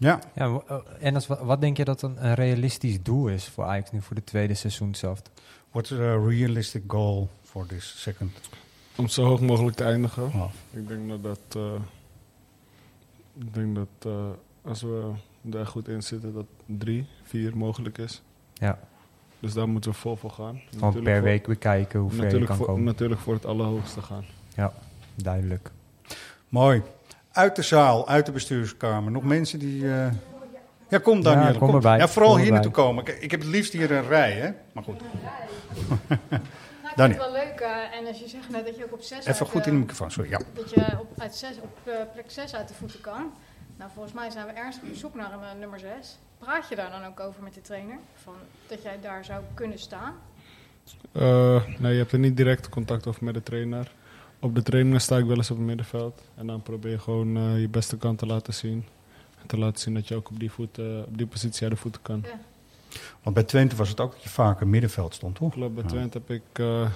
Ja. Ja, eh, en als, wat denk je dat een, een realistisch doel is voor Ajax nu voor de tweede seizoenshelft? What's a realistic goal for this second? Om zo hoog mogelijk te eindigen. Oh. Ik denk dat dat... eh, ik denk dat eh, als we daar goed in zitten, dat drie, vier mogelijk is. Ja. Dus daar moeten we vol voor gaan. Gewoon per voor- week bekijken hoe ver je natuurlijk kan voor, komen. Natuurlijk voor het allerhoogste gaan. Ja, duidelijk. Mooi. Uit de zaal, uit de bestuurskamer. Nog mensen die... eh, Ja, kom Daniel. Ja, kom erbij. Ja, vooral Kom hier naartoe komen. Kijk, Ik heb het liefst hier een rij, hè. Maar goed. Nou, ik vind Dani. het wel leuk. eh, en als je zegt net dat je ook op 6 Even goed in de microfoon, sorry. Ja. Dat je op, uit zes, op eh, plek 6 uit de voeten kan. Nou, volgens mij zijn we ernstig op zoek naar een eh, nummer 6. Praat je daar dan ook over met de trainer? Van, dat jij daar zou kunnen staan? Eh, nee, je hebt er niet direct contact over met de trainer. Op de trainingen sta ik wel eens op het middenveld. En dan probeer je gewoon eh, je beste kant te laten zien. En te laten zien dat je ook op die, voet, eh, op die positie uit de voeten kan. Ja. Want bij Twente was het ook dat je vaker middenveld stond, toch? Klopt, bij Ja. Twente heb ik eh,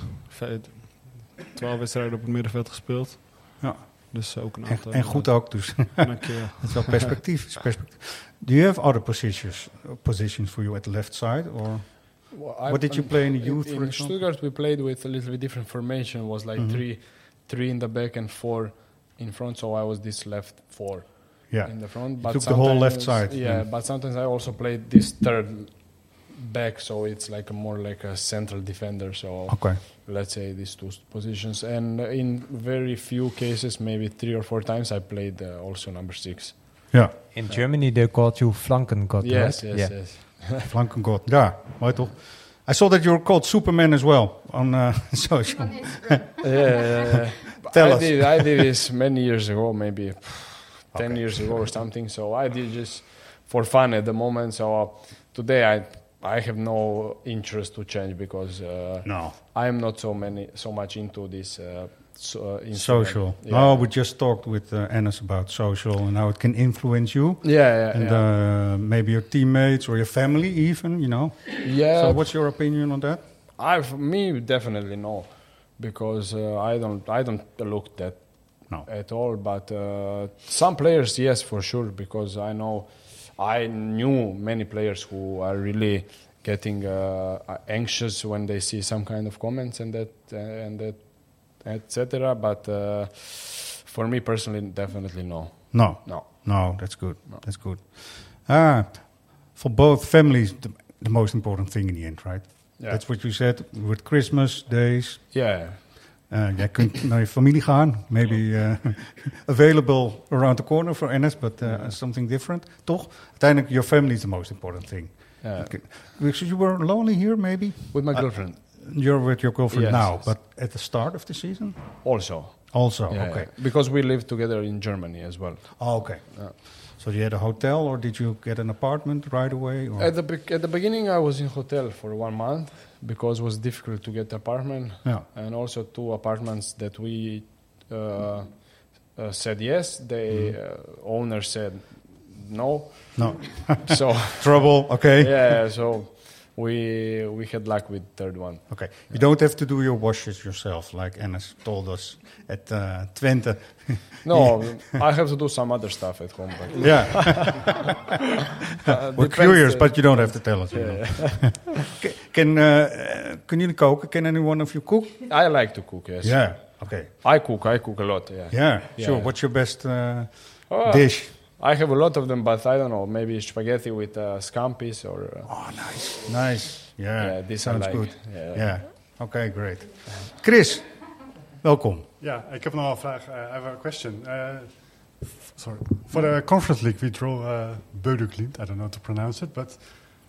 twaalf wedstrijden op het middenveld gespeeld. Ja. Dus ook een En, aantal. en goed ook, dus. Dank je wel. Het is wel perspectief. is perspectief. Do you have other positions, positions for you at the left side? Or Well, what did you play in the youth, in for example? Stuttgart, we played with a little bit different formation. It was like Mhm. three, three in the back and four in front. So I was this left four Yeah. in the front. You took the whole left side, Yeah, yeah. but sometimes I also played this third back, so it's like a more like a central defender. So Okay. let's say these two positions. And in very few cases, maybe three or four times, I played uh, also number six. Yeah. In Germany they called you Flankengott, Yes, right? yes, yeah. yes. Flankengod. Ja, mooi toch? I saw that you're called Superman as well on uh, [laughs] social. [laughs] yeah, yeah, yeah. Tell I us. Did, I did this many years ago, maybe [sighs] 10 years ago or something. So I did just for fun at the moment. So uh, today I I have no interest to change because uh, No. I am not so many so much into this uh, so, uh, Social. Yeah. No, we just talked with uh, Ennis about social and how it can influence you. Yeah, yeah, And yeah. Uh, maybe your teammates or your family even, you know. Yeah. So what's your opinion on that? I, for me, definitely no, because uh, I don't, I don't look that No. at all. But uh, some players, yes, for sure, because I know, I knew many players who are really getting uh, anxious when they see some kind of comments and that uh, and that, etc. But uh, for me personally, definitely no. No. No. No, that's good. That's good. Ah, for both families, the, the most important thing in the end, right? Yeah. That's what you said with Christmas days. Yeah. Uh, jij kunt [laughs] naar je familie gaan. Maybe uh, [laughs] available around the corner for Ennis, but uh, something different. Toch? Uiteindelijk, your family is the most important thing. Yeah. Because you were lonely here, maybe? With my Uh, girlfriend. You're with your girlfriend Yes, now, yes. but at the start of the season? Also. Also, Yeah, okay. yeah. Because we live together in Germany as well. Oh, okay. So you had a hotel, or did you get an apartment right away? Or? At the be- at the beginning, I was in hotel for one month because it was difficult to get apartment. Yeah. And also two apartments that we uh, uh, said yes. The uh, owner said no. No. so [laughs] Trouble, okay. Yeah. So we we had luck with third one. Okay. You don't have to do your washes yourself, like Ennis told us at uh, Twente. [laughs] No, I have to do some other stuff at home. But Yeah. [laughs] [laughs] Uh, We're curious, uh, but you don't have to tell us. you yeah, know. Can, uh, kunnen jullie koken? Can any one of you cook? I like to cook. Yes. Yeah. Okay. I cook. I cook a lot. Yeah. Yeah. Sure. What's your best uh, Oh, dish? I have a lot of them, but I don't know. Maybe spaghetti with uh, scampis or. Uh, oh, nice, nice. Yeah, yeah this sounds like. good. Yeah. Yeah. Okay, great. Chris, welkom. Ja, ik heb nog een vraag. Uh, I have a question. Uh, sorry. For the Conference League, we draw uh, Bödeglimt. I don't know how to pronounce it, but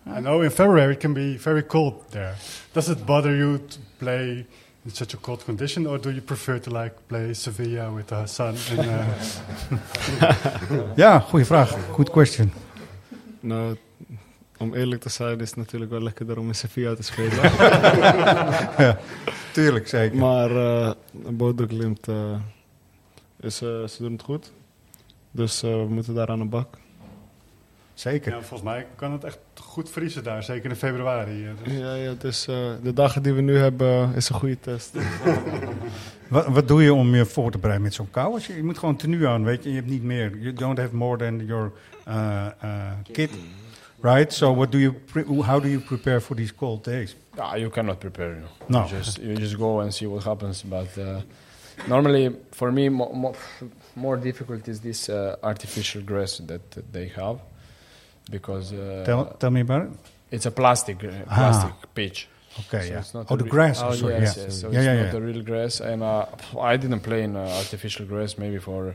I know in February it can be very cold there. Does it bother you to play in such a cold condition, or do you prefer to like play Sevilla with the sun? And, uh, [laughs] Ja, goede vraag. Good question. Nou, om eerlijk te zijn is het natuurlijk wel lekkerder om in Sevilla te spelen. [laughs] Ja, tuurlijk, zeker. Maar uh, Bodo Glimt, eh, is, eh, ze doen het goed. Dus eh, we moeten daar aan de bak. Zeker. Ja, volgens mij kan het echt goed vriezen daar, zeker in februari. eh, dus- Ja, ja dus eh, de dagen die we nu hebben is een goede test. [laughs] Wat, wat doe je om je voor te bereiden met zo'n kou? Als je, je moet gewoon tenue aan, weet je. Je hebt niet meer. You don't have more than your uh, uh, kit, right? So what do you pre- how do you prepare for these cold days? Ah, you cannot prepare. You. No. You just you just go and see what happens. But uh, normally, for me, mo- mo- more difficult is this uh, artificial grass that they have because uh, Tell, tell me about it. it's a plastic gra- Ah. plastic pitch. Okay, So yeah. it's not Oh, the grass, Oh, sorry, yes, yeah. yes. So Yeah, it's yeah, not yeah. a real grass, and uh, I didn't play in uh, artificial grass maybe for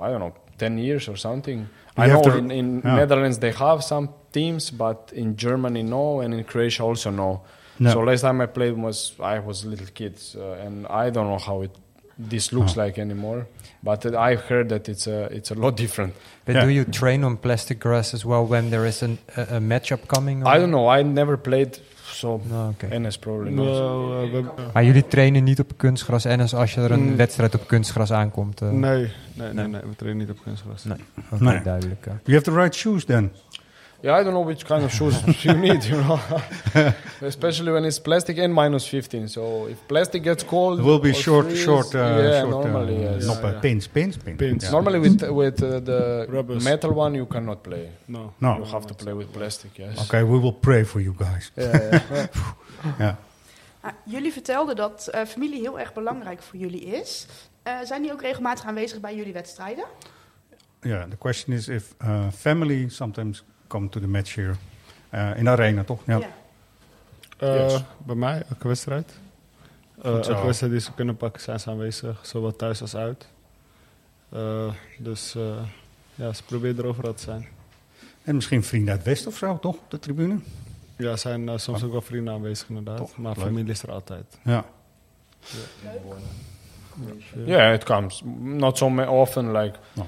I don't know ten years or something. I know to- in, in yeah. Netherlands they have some teams, but in Germany no, and in Croatia also no. No. So last time I played was I was a little kid, uh, and I don't know how it this looks Oh. like anymore. But uh, I've heard that it's a it's a lot different. But do you train on plastic grass as well when there is an, a, a matchup coming? I don't know. I never played, so No, okay. NS probably knows. Wel, eh, Maar jullie trainen niet op kunstgras en als, als er een Mm. wedstrijd op kunstgras aankomt? eh, nee, nee, nee, nee, we trainen niet op kunstgras. Nee, oké, Nee. duidelijk. You have the right shoes then. Yeah, I don't know which kind of shoes [laughs] you need, you know. [laughs] Especially when it's plastic and minus 15. So if plastic gets cold, It will be or short, freeze, short, uh, yeah, short, normally, uh, yes. not uh, pins, pins, pins. Pins. Yeah. Normally with with uh, the Rubbers. metal one you cannot play. No. No. You have to play with plastic. Yes. Okay, we will pray for you guys. Yeah, yeah. [laughs] yeah. Ah, jullie vertelden dat eh, familie heel erg belangrijk voor jullie is. Eh, zijn die ook regelmatig aanwezig bij jullie wedstrijden? Yeah, the question is if uh, family sometimes come to the match here uh, in de arena, toch? Ja. Ja. Eh, Yes. Bij mij, elke wedstrijd. Eh, elke wedstrijd die ze kunnen pakken zijn ze aanwezig, zowel thuis als uit. Eh, dus eh, ja, ze proberen er overal te zijn. En misschien vrienden uit West of zo, toch? Op de tribune? Ja, er zijn eh, soms ook wel vrienden aanwezig inderdaad, Toch, maar leuk. familie is er altijd. Ja. Yeah, it comes not so often, like, No.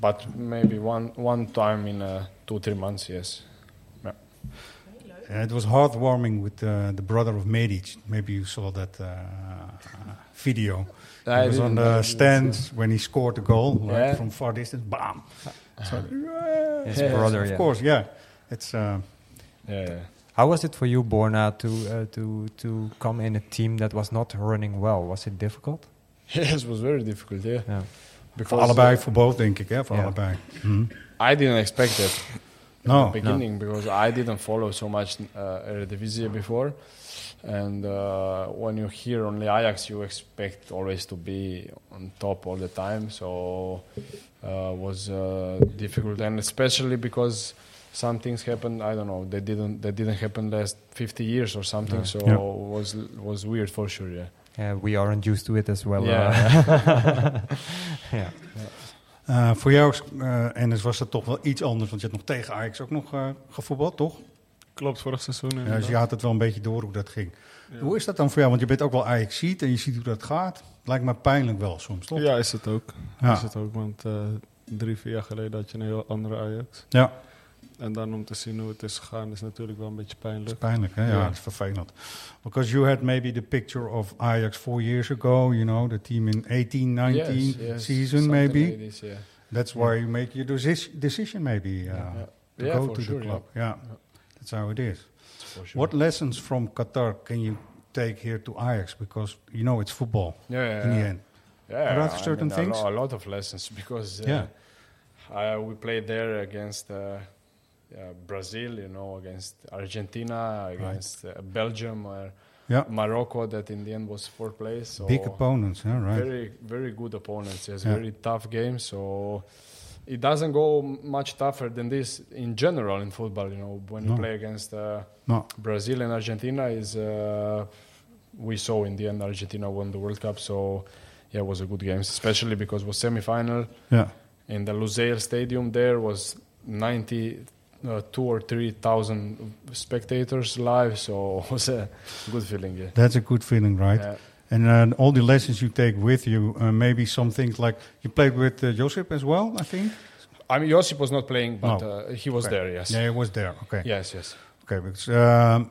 But maybe one one time in uh, two three months. Yes. Yeah. Uh, it was heartwarming with uh, the brother of Medic. Maybe you saw that uh, video. I he was on the didn't stands when he scored the goal, like Yeah. from far distance, bam. So, [laughs] His yes, brother, of yeah. course, yeah. It's uh, Yeah. How was it for you, Borna, to uh, to to come in a team that was not running well? Was it difficult? [laughs] Yes, it was very difficult. Yeah. Yeah. voor allebei, uh, voor both, denk ik, hè? Voor Ja. allebei. Mhm. I didn't expect it No, the beginning because I didn't follow so much uh, Eredivisie before, and uh, when you hear only Ajax, you expect always to be on top all the time. So uh, was uh, difficult, and especially because some things happened. I don't know. They didn't. They didn't happen last 50 years or something. No. So Yeah. was was weird for sure. Yeah. Yeah, we aren't used to it as well. Yeah. uh, [laughs] yeah. Uh, voor jou, uh, Ennis, was het toch wel iets anders, want je hebt nog tegen Ajax ook nog uh, gevoetbald, toch? Klopt, vorig seizoen Ja, dus je had het wel een beetje door hoe dat ging. Ja. Hoe is dat dan voor jou? Want je bent ook wel Ajax ziet en je ziet hoe dat gaat. Het lijkt me pijnlijk wel soms, toch? Ja, is het ook. Ja. Is het ook, want eh, drie, vier jaar geleden had je een heel andere Ajax. Ja, En dan om te zien hoe het is gegaan is natuurlijk wel een beetje is pijnlijk. pijnlijk, hè? Ja, Ja. dat is vervelend. Because you had maybe the picture of Ajax four years ago, you know, the team in 18, 19 Yes, yes, season maybe. like this, yeah. That's why you make your deci- decision maybe uh, Yeah. to Yeah, go to sure, the yeah. club. Yeah. that's how it is. Sure. What lessons from Qatar can you take here to Ajax? Because you know it's football Yeah, yeah, in the end. Yeah, Are there I certain a things? lo- A, lot of lessons [laughs] because uh, Yeah. I, we played there against uh, uh, Brazil, you know, against Argentina, against uh, Belgium, or Yeah. Morocco. That in the end was fourth place. So Big opponents, huh? right? Very, very good opponents. Yes, Yeah. very tough games. So it doesn't go much tougher than this in general in football. You know, when you play against uh, No. Brazil and Argentina, is uh, we saw in the end Argentina won the World Cup. So yeah, it was a good game, especially because it was semi-final Yeah. in the Lusail Stadium. There was ninety. Uh, two or three thousand spectators live, so [laughs] it was a good feeling. Yeah. That's a good feeling, right? Yeah. And uh, all the lessons you take with you, uh, maybe some things like you played with uh, Josip as well, I think. I mean, Josip was not playing, but No. uh, he was Okay. there. Yes. Yeah, he was there. Okay. Yes. Yes. Okay, because um,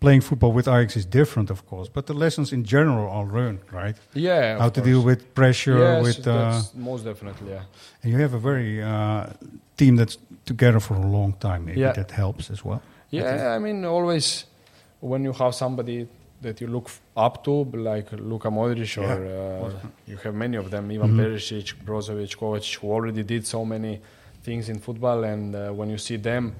playing football with Ajax is different, of course, but the lessons in general are learned, right? Yeah. How to course. deal with pressure, Yes, with uh, that's most definitely. Yeah. and you have a very uh, team that's together for a long time. Maybe Yeah. that helps as well. Yeah. I mean, always when you have somebody that you look up to, like Luka Modric, or Yeah. uh, you have many of them, Ivan Mhm. Perisic, Brozovic, Kovacic, who already did so many things in football, and uh, when you see them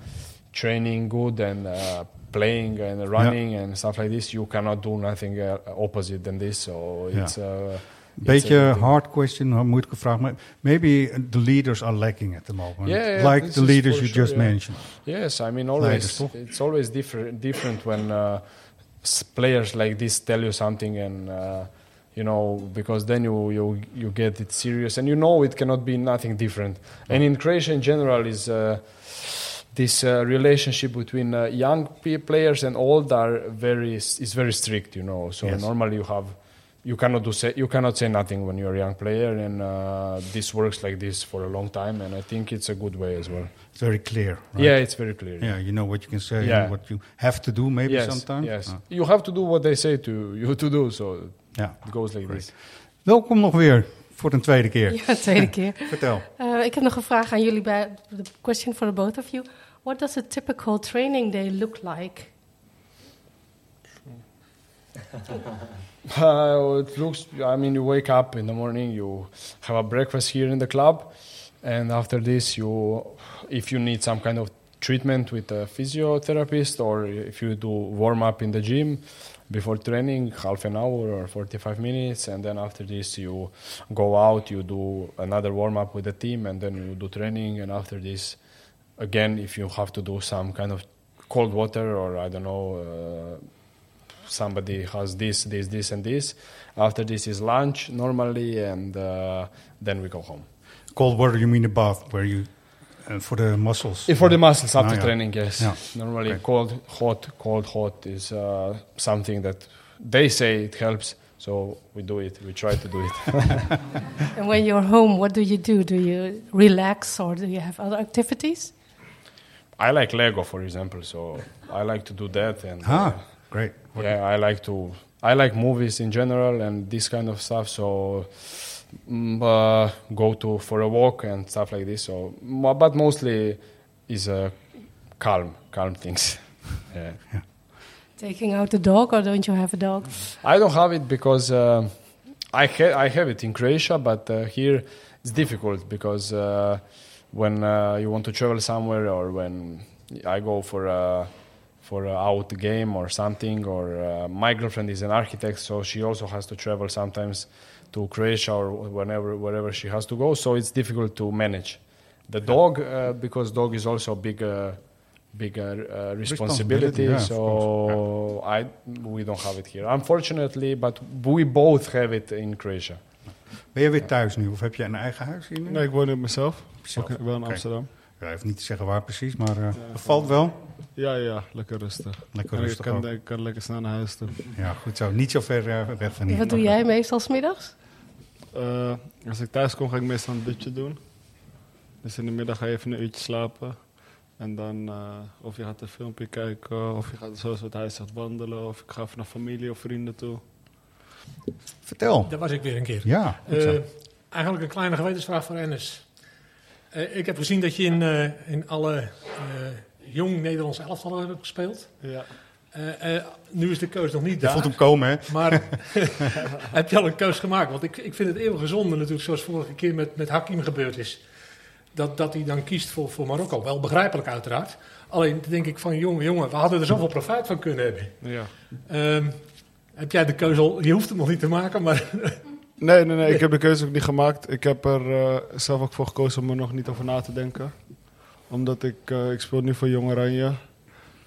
training good and uh, playing and running and stuff like this, you cannot do nothing uh, opposite than this. So Yeah. it's. Uh, it's Beetje a hard question, een moeilijke vraag, maar maybe the leaders are lacking at the moment, Yeah, yeah, like the leaders you sure, just yeah. mentioned. Yes, I mean always toch? it's always different different when uh, players like this tell you something and uh, you know because then you, you you get it serious and you know it cannot be nothing different. And in Croatia in general is uh, this uh, relationship between uh, young players and old are very is very strict, you know. So Yes. normally you have you cannot do say, you cannot say nothing when you're a young player, and uh, this works like this for a long time, and I think it's a good way as well. It's very clear. Right? Yeah, it's very clear. Yeah, you know what you can say Yeah. and what you have to do, maybe yes, sometimes. Yes, Ah. you have to do what they say to you to do. So Ja. it goes like this. Welkom nog weer voor een tweede keer. [laughs] Ja, tweede keer. [laughs] Vertel. Uh, ik heb nog een vraag aan jullie bij the question for the both of you. What does a typical training day look like? [laughs] Uh, it looks. I mean, you wake up in the morning, you have a breakfast here in the club, and after this, you, if you need some kind of treatment with a physiotherapist, or if you do warm up in the gym before training, half an hour or 45 minutes, and then after this you go out, you do another warm up with the team, and then you do training, and after this, again, if you have to do some kind of cold water or I don't know. Uh, somebody has this, this, this, and this. After this is lunch normally, and uh, then we go home. Cold water, you mean a bath where you uh, for the muscles? Eh, For the muscles after Ah, yeah. training, yes. Yeah. Normally, Okay. cold, hot, cold, hot is uh, something that they say it helps. So we do it. We try to do it. [laughs] [laughs] And when you're home, what do you do? Do you relax or do you have other activities? I like Lego, for example. So I like to do that. And Ah, uh, great. Yeah, I like to. I like movies in general and this kind of stuff. So uh, go to for a walk and stuff like this. So, but mostly is uh, calm, calm things. [laughs] yeah. Taking out the dog, or don't you have a dog? I don't have it because uh, I ha- I have it in Croatia, but uh, here it's difficult because uh, when uh, you want to travel somewhere or when I go for a for a out game or something, or uh, my girlfriend is an architect, so she also has to travel sometimes to Croatia or whenever wherever she has to go. So it's difficult to manage the dog uh, because dog is also a big. Uh, big uh, uh, responsibility, Responsibility, yeah, of so I we don't have it here unfortunately but we both have it in Croatia Ben je weer thuis nu of heb je een eigen huis hier nu? Nee, ik woon in mezelf. Zelf. Ik woon in. Amsterdam. Ja, hij hoeft niet te zeggen waar precies, maar eh bevalt wel. Ja, ja, lekker rustig. Lekker En rustig Ik kan, ook. ik kan lekker snel naar huis toe. Ja, goed zo. Niet zo ver eh, weg van hier. Wat doe jij meestal 's Eh, als ik thuis kom, ga ik meestal een dutje doen. Dus in de middag ga je even een uurtje slapen. En dan, eh, of je gaat een filmpje kijken, of je gaat zoals wat hij zegt wandelen, of ik ga even naar familie of vrienden toe. Vertel. Daar was ik weer een keer. Ja, Eh, eigenlijk een kleine gewetensvraag voor Ennis. Eh, ik heb gezien dat je in, eh, in alle eh, jong Nederlandse elftallen hebt gespeeld. Ja. Eh, eh, nu is de keus nog niet Je daar. voelt hem komen, hè? Maar [laughs] [laughs] heb je al een keus gemaakt? Want ik, ik vind het eeuwig gezonde natuurlijk, zoals vorige keer met, met Hakim gebeurd is. Dat, dat hij dan kiest voor, voor Marokko. Wel begrijpelijk uiteraard. Alleen denk ik van, jongen, jongen, we hadden er zoveel profijt van kunnen hebben. Ja. Ehm, heb jij de keuze al, je hoeft het nog niet te maken, maar... [laughs] Nee, nee, nee, ik heb de keuze ook niet gemaakt. Ik heb er eh, zelf ook voor gekozen om er nog niet over na te denken. Omdat ik, eh, ik speel nu voor Jong Oranje.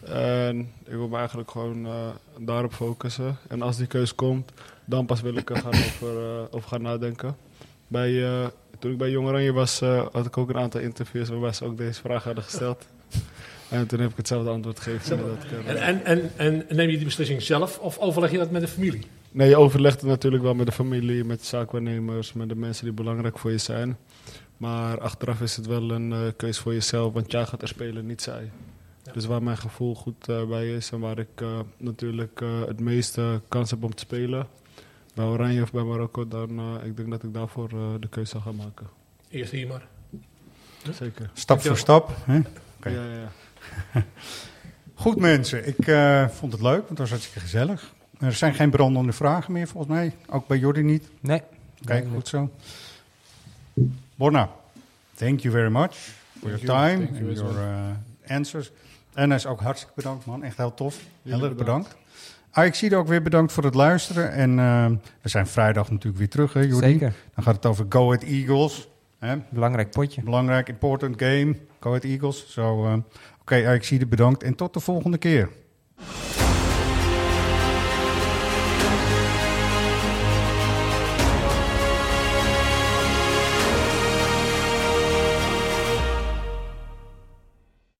En ik wil me eigenlijk gewoon eh, daarop focussen. En als die keuze komt, dan pas wil ik er gaan [laughs] over, eh, over gaan nadenken. Bij, eh, toen ik bij Jong Oranje was, had ik ook een aantal interviews waarbij ze ook deze vraag hadden gesteld. [laughs] En toen heb ik hetzelfde antwoord gegeven. Dat En, en, en, en neem je die beslissing zelf of overleg je dat met de familie? Nee, je overlegt het natuurlijk wel met de familie, met de zaakwaarnemers, met de mensen die belangrijk voor je zijn. Maar achteraf is het wel een keuze voor jezelf, want jij gaat er spelen, niet zij. Dus waar mijn gevoel goed eh, bij is en waar ik eh, natuurlijk eh, het meeste kans heb om te spelen, bij Oranje of bij Marokko, dan uh, ik denk dat ik daarvoor uh, de keuze zal gaan maken. Eerst hier maar. Zeker. Stap voor stap. Hè? Ja, ja, ja. [laughs] Goed mensen, ik uh, vond het leuk, want het was hartstikke gezellig. Er zijn geen brandende vragen meer volgens mij, ook bij Jordi niet. Nee. Kijk, goed zo. Borna, thank you very much for your time you and your uh, answers. En is ook hartstikke bedankt man, echt heel tof. Heel erg bedankt. AXC ook weer bedankt voor het luisteren. En uh, we zijn vrijdag natuurlijk weer terug, hè Jordi? Zeker. Dan gaat het over Go Ahead Eagles. Hè? Belangrijk potje. Belangrijk, important game. Go Ahead Eagles. Zo, so, uh, oké, okay, AXC bedankt en tot de volgende keer.